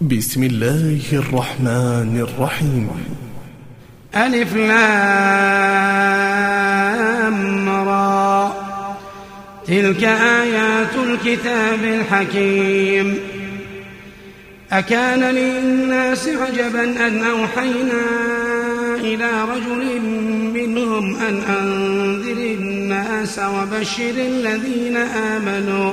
بسم الله الرحمن الرحيم. ألف لام را. تلك آيات الكتاب الحكيم. أكان للناس عجبا أن أوحينا إلى رجل منهم أن أنذر الناس وبشر الذين آمنوا.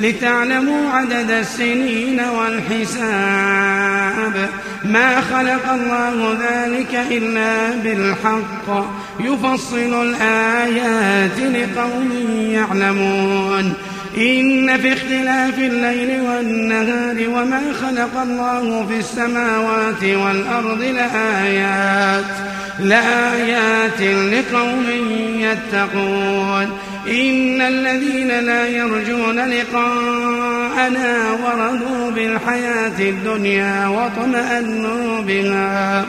لتعلموا عدد السنين والحساب. ما خلق الله ذلك إلا بالحق. يفصل الآيات لقوم يعلمون. إن في اختلاف الليل والنهار وما خلق الله في السماوات والأرض لآيات لآيات لقوم يتقون. إن الذين لا يرجون لقاءنا ورضوا بالحياة الدنيا واطمأنوا بها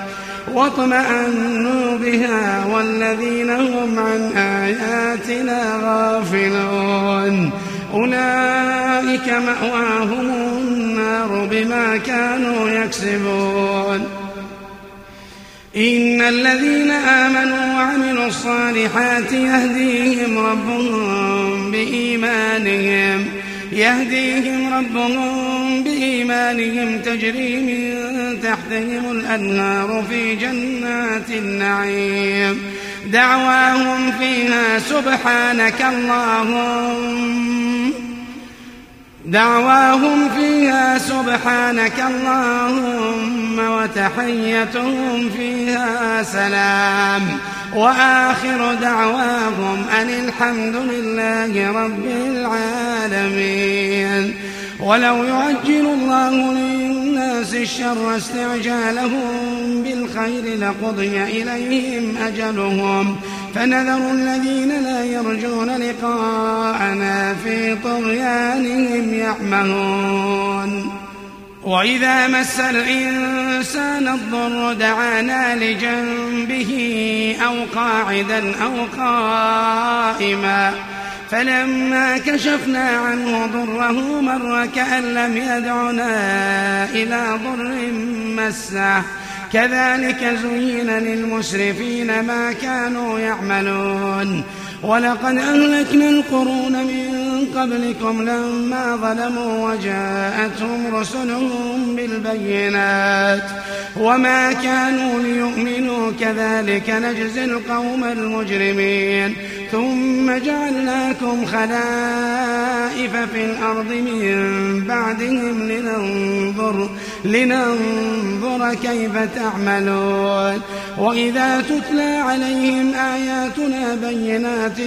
واطمأنوا بها والذين هم عن آياتنا غافلون. أولئك مأواهم النار بما كانوا يكسبون. إن الذين آمنوا وعملوا الصالحات يهديهم ربهم بإيمانهم يهديهم ربهم بإيمانهم تجري من تحتهم الأنهار في جنات النعيم. دعواهم فيها سبحانك اللهم. دعواهم فيها سبحانك اللهم وتحيتهم فيها سلام. وآخر دعواهم أن الحمد لله رب العالمين. ولو يعجل الله للناس الشر استعجالهم بالخير لقضي إليهم أجلهم. فنذر الذين لا يرجون لقاءنا في طغيانهم يعمهون. وإذا مس الإنسان الضر دعانا لجنبه أو قاعدا أو قائما. فلما كشفنا عنه ضره مر كأن لم يدعنا إلى ضر مسه. كذلك زين للمسرفين ما كانوا يعملون. ولقد أهلكنا القرون من قبلكم لما ظلموا وجاءتهم رسلهم بالبينات. وما كانوا ليؤمنوا كذلك نجزي القوم المجرمين. ثم جعلناكم خلائف في الأرض من بعدهم لننظر, لننظر كيف تعملون. وإذا تتلى عليهم آياتنا بينات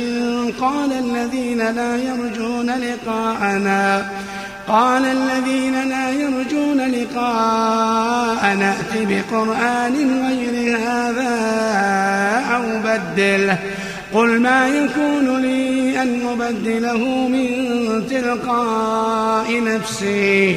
قال الذين لا يرجون لقاءنا قال الذين لا يرجون لقاءنا ائت بقرآن غير هذا أو بدله. قل ما يكون لي أن أبدله من تلقاء نفسي.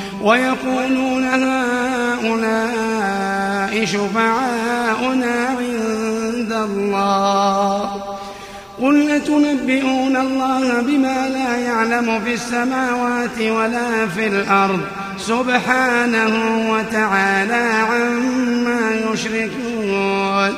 ويقولون هؤلاء شفعاؤنا عند الله. قل أتنبئون الله بما لا يعلم في السماوات ولا في الأرض؟ سبحانه وتعالى عما يشركون.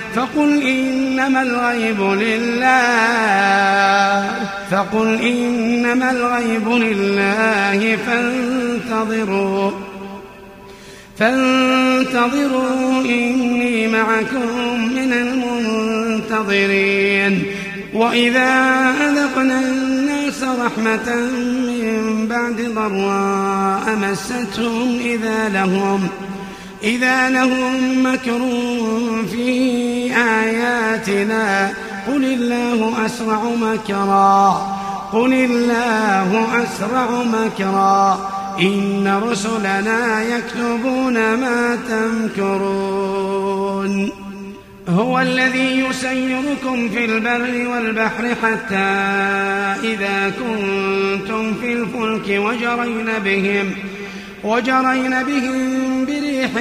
فقل إنما الغيب لله. فقل إنما الغيب لله. فانتظروا فانتظروا إني معكم من المنتظرين. وإذا أذقنا الناس رحمة من بعد ضراء مستهم إذا لهم إذا لهم مكر في آياتنا قل الله أسرع مكرا قل الله أسرع مكرا. إن رسلنا يكتبون ما تمكرون. هو الذي يسيركم في البر والبحر حتى إذا كنتم في الفلك وجرين بهم. وجرين بهم بريح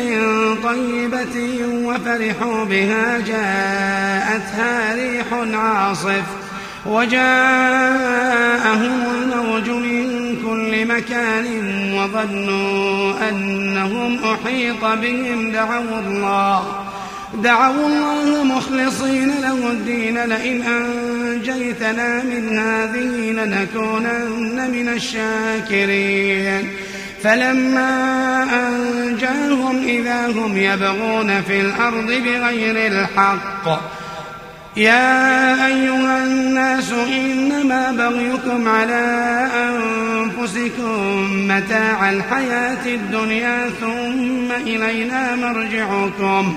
طيبة وفرحوا بها جاءتها ريح عاصف وجاءهم الموج من كل مكان وظنوا أنهم أحيط بهم. دعوا الله دعوا الله مخلصين له الدين لئن أنجيتنا من هذه لنكونن من الشاكرين. فلما أنجاهم إذا هم يبغون في الأرض بغير الحق يا أيها الناس إنما بغيكم على أنفسكم متاع الحياة الدنيا ثم إلينا مرجعكم.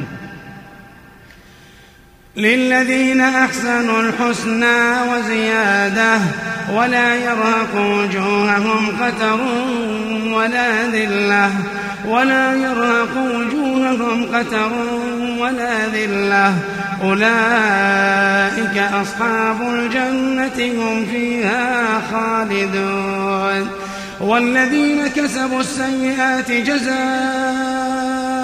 للذين أحسنوا الحسنى وزيادة ولا يرهق وجوههم قتر ولا ذلة ولا يرهق وجوههم قتر ولا ذلة. أولئك أصحاب الجنة هم فيها خالدون. والذين كسبوا السيئات جزاء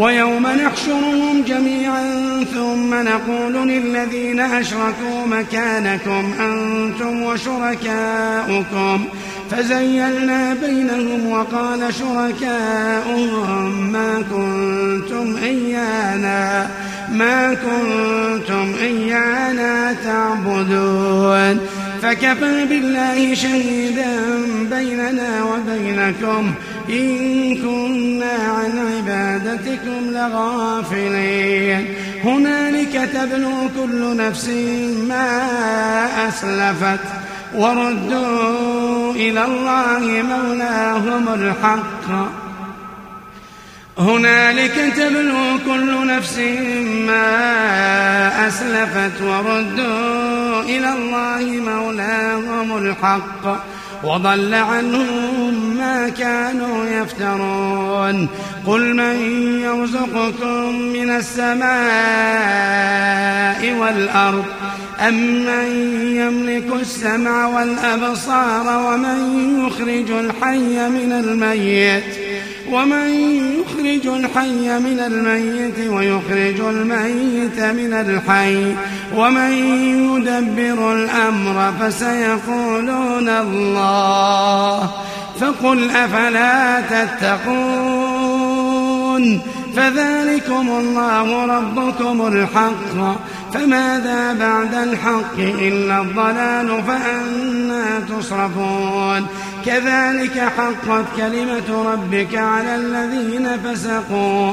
ويوم نحشرهم جميعا ثم نقول للذين أشركوا مكانكم أنتم وشركاؤكم. فزيلنا بينهم وقال شركاؤهم ما كنتم إيانا ما كنتم إيانا تعبدون. فكفى بالله شهيدا بيننا وبينكم. إن كنا عن عبادتكم لغافلين. هنالك تبلو كل نفس ما أسلفت وردوا إلى الله مولاهم الحق. هنالك تبلو كل نفس ما أسلفت وردوا إلى الله مولاهم الحق. وضل عنهم ما كانوا يفترون. قل من يرزقكم من السماء والأرض أم من يملك السمع والأبصار ومن يخرج الحي من الميت؟ ومن يخرج الحي من الميت ويخرج الميت من الحي؟ ومن يدبر الأمر فسيقولون الله فقل أفلا تتقون فذلكم الله ربكم الحق فماذا بعد الحق إلا الضلال فأنا تصرفون كذلك حقت كلمة ربك على الذين فسقوا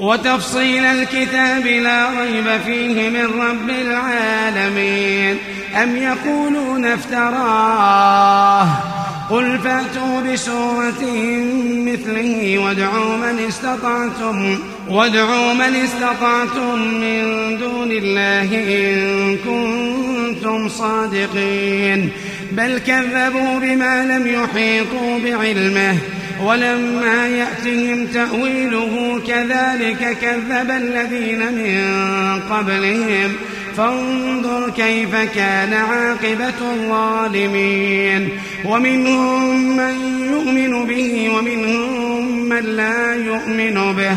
وتفصيل الكتاب لا ريب فيه من رب العالمين. أم يقولون افتراه؟ قل فأتوا بسورة مثله وادعوا من استطعتم وادعوا من استطعتم من دون الله إن كنتم صادقين. بل كذبوا بما لم يحيطوا بعلمه ولما يأتهم تأويله كذلك كذب الذين من قبلهم. فانظر كيف كان عاقبة الظالمين. ومنهم من يؤمن به ومنهم من لا يؤمن به.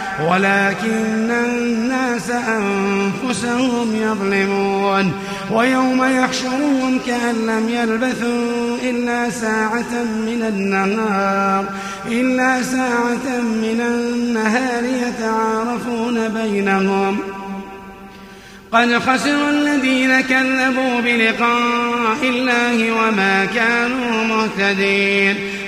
ولكن الناس أنفسهم يظلمون ويوم يحشرهم كأن لم يلبثوا إلا ساعة من النهار إلا ساعة من النهار يتعارفون بينهم. قد خسر الذين كذبوا بلقاء الله وما كانوا مهتدين.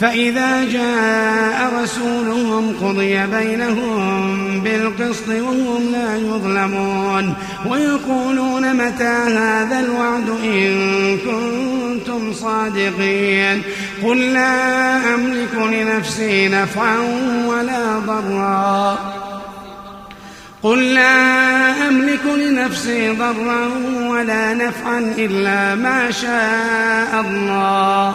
فإذا جاء رسولهم قضي بينهم بالقسط وهم لا يظلمون ويقولون متى هذا الوعد إن كنتم صادقين قل لا أملك لنفسي نفعا ولا ضرا قل لا أملك لنفسي ضرا ولا نفعا إلا ما شاء الله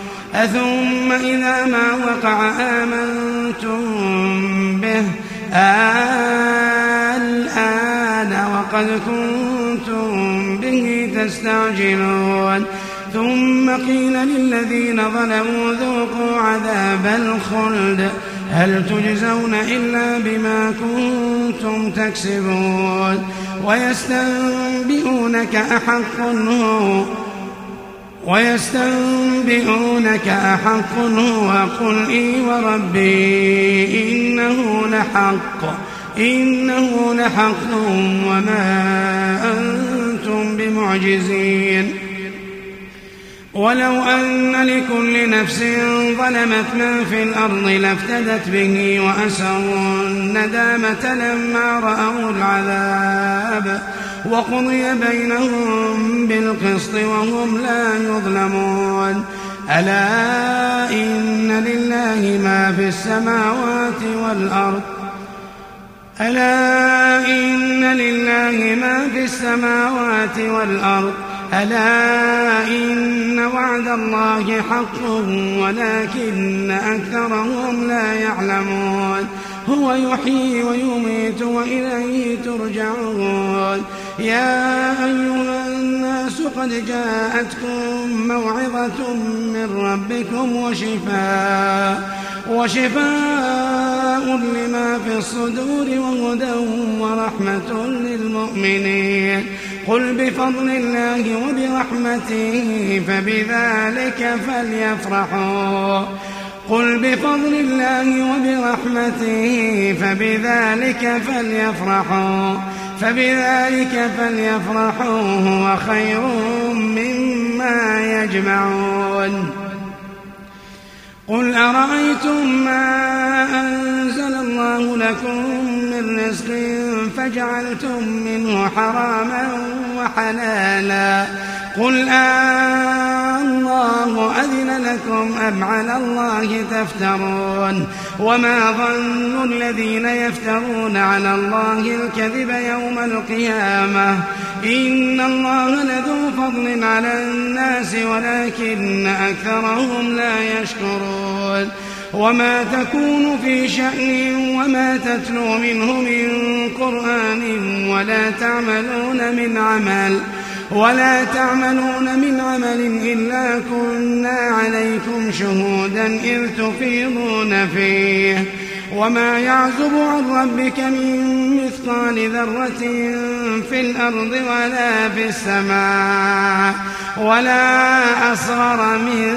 أثم إذا ما وقع آمنتم به. الآن وقد كنتم به تستعجلون. ثم قيل للذين ظلموا ذوقوا عذاب الخلد. هل تجزون إلا بما كنتم تكسبون؟ ويستنبئونك أحق هو. ويستنبئونك أحق هو قل إي وربي إنه لحق إنه لحق وما أنتم بمعجزين. ولو أن لكل نفس ظلمت ما في الأرض لافتدت به وأسروا الندامة لما رأوا العذاب. وقضي بينهم بالقسط وهم لا يظلمون. ألا إن لله ما في السماوات والأرض؟ ألا إن لله ما في السماوات والأرض؟ ألا إن وعد الله حق ولكن أكثرهم لا يعلمون. هو يحيي ويميت وإليه ترجعون. يا أيها الناس قد جاءتكم موعظة من ربكم وشفاء وشفاء لما في الصدور وهدى ورحمة للمؤمنين. قل بفضل الله وبرحمته فبذلك فليفرحوا. قل بفضل الله وبرحمته فبذلك فليفرحوا. فبذلك فليفرحوا هو خير مما يجمعون. قل أرأيتم ما أنزل الله لكم من رزق فجعلتم منه حراما وحلالا؟ قل آه الله أذن لكم أم على الله تفترون؟ وما ظن الذين يفترون على الله الكذب يوم القيامة إن الله لذو فضل على الناس ولكن أكثرهم لا يشكرون وما تكون في شأن وما تتلو منه من قرآن ولا تعملون من عمل ولا تعملون من عمل إلا كنا عليكم شهودا إذ تفيضون فيه. وما يعزب عن ربك من مثقال ذرة في الأرض ولا في السماء ولا أصغر من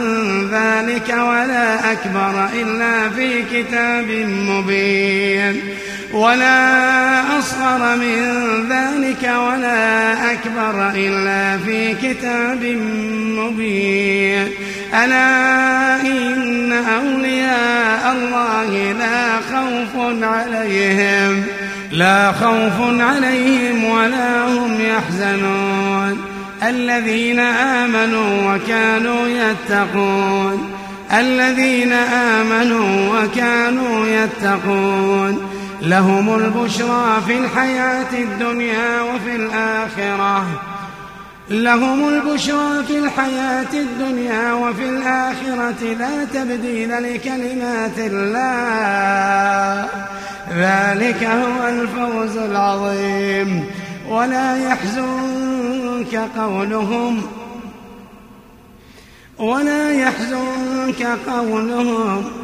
ذلك ولا أكبر إلا في كتاب مبين ولا أصغر من ذلك ولا أكبر إلا في كتاب مبين. ألا إن أولياء الله لا خوف عليهم لا خوف عليهم ولا هم يحزنون. الذين آمنوا وكانوا يتقون الذين آمنوا وكانوا يتقون. لهم البشرى في الحياة الدنيا وفي الآخرة. لهم البشرى في الحياة الدنيا وفي الآخرة لا تبديل لكلمات الله. ذلك هو الفوز العظيم. ولا يحزنك قولهم. ولا يحزنك قولهم.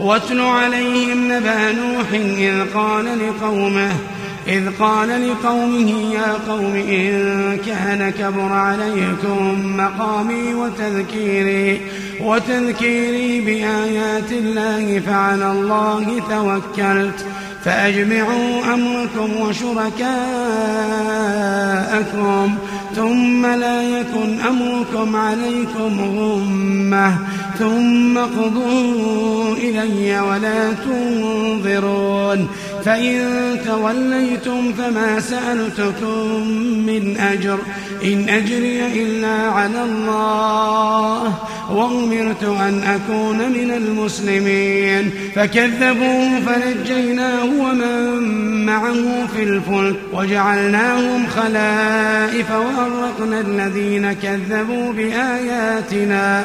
واتل عليهم نبأ نوح إذ قال لقومه إذ قال لقومه يا قوم إن كان كبر عليكم مقامي وتذكيري وتذكيري بآيات الله فعلى الله توكلت فأجمعوا أمركم وشركاءكم ثم لا يكن أمركم عليكم غمة. ثم قضوا إلي ولا تنظرون. فإن توليتم فما سألتكم من أجر. إن أجري إلا على الله. وأمرت أن أكون من المسلمين. فكذبوه فنجيناه ومن معه في الفلك. وجعلناهم خلائف وأرقنا الذين كذبوا بآياتنا.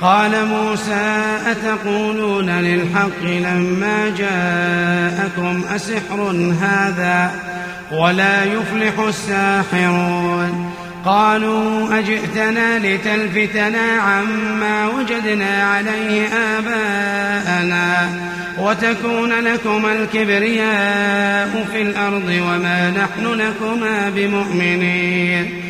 قال موسى أتقولون للحق لما جاءكم أسحر هذا ولا يفلح الساحرون؟ قالوا أجئتنا لتلفتنا عما وجدنا عليه آباءنا وتكون لكما الكبرياء في الأرض وما نحن لكما بمؤمنين.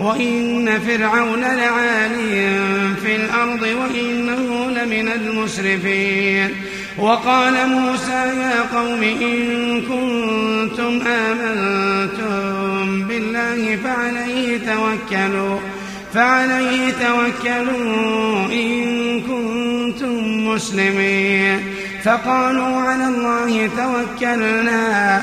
وإن فرعون لعالي في الأرض وإنه لمن المسرفين. وقال موسى يا قوم إن كنتم آمنتم بالله فعليه توكلوا فعليه توكلوا إن كنتم مسلمين. فقالوا على الله توكلنا.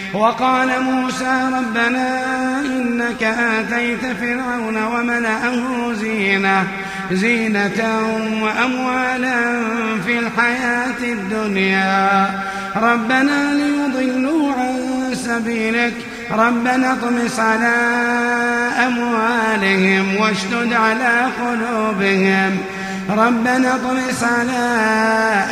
وقال موسى ربنا إنك آتيت فرعون وملأه زينة زينة وأموالا في الحياة الدنيا. ربنا ليضلوا عن سبيلك. ربنا اطمس على أموالهم واشتد على قلوبهم. ربنا اطمس على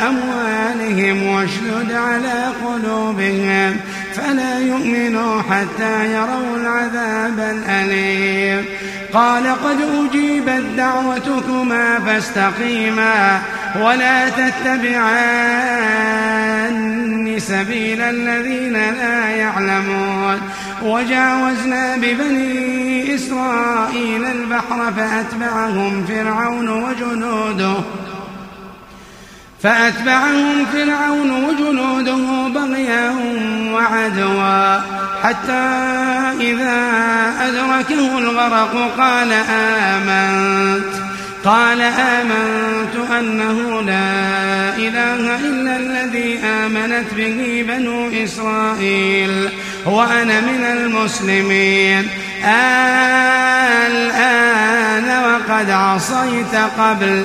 أموالهم واشدد على قلوبهم. فلا يؤمنوا حتى يروا العذاب الأليم؟ قال قد أجيبت دعوتكما فاستقيما ولا تتبعان سبيل الذين لا يعلمون. وجاوزنا ببني إسرائيل البحر فأتبعهم فرعون وجنوده. فأتبعهم فرعون وجنوده بغيا وعدوا حتى إذا أدركه الغرق قال آمنت قال آمنت أنه لا إله إلا الذي آمنت به بنو إسرائيل وأنا من المسلمين الآن وقد عصيت قبل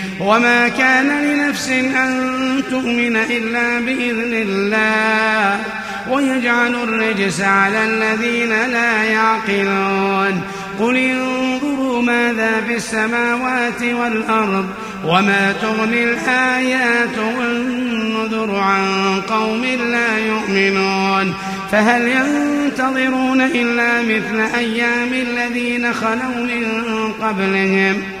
وما كان لنفس أن تؤمن إلا بإذن الله. ويجعل الرجس على الذين لا يعقلون. قل انظروا ماذا في السماوات والأرض وما تغني الآيات والنذر عن قوم لا يؤمنون. فهل ينتظرون إلا مثل أيام الذين خلوا من قبلهم؟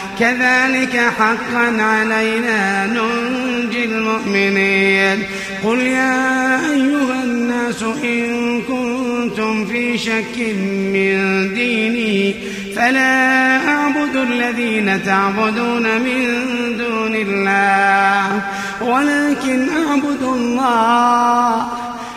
كذلك حقا علينا ننجي المؤمنين. قل يا أيها الناس إن كنتم في شك من ديني فلا أعبد الذين تعبدون من دون الله ولكن أعبد الله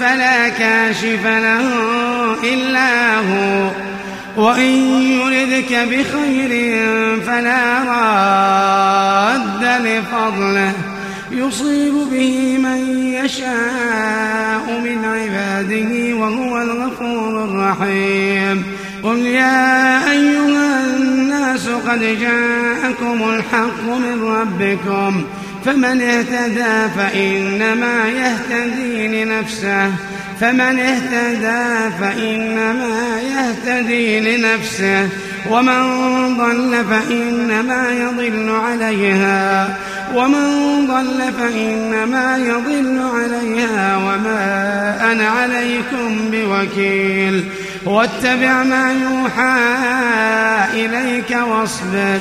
فلا كاشف له إلا هو. وإن يردك بخير فلا راد لفضله. يصيب به من يشاء من عباده وهو الغفور الرحيم. قل يا أيها الناس قد جاءكم الحق من ربكم. فمن اهتدى فإنما يهتدي لنفسه. فمن اهتدى فإنما يهتدي لنفسه. ومن ضل فإنما يضل عليها. ومن ضل فإنما يضل عليها. وما أنا عليكم بوكيل. واتبع ما يوحى إليك واصبر.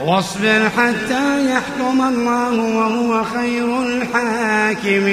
واصبر حتى يحكم الله وهو خير الحاكمين.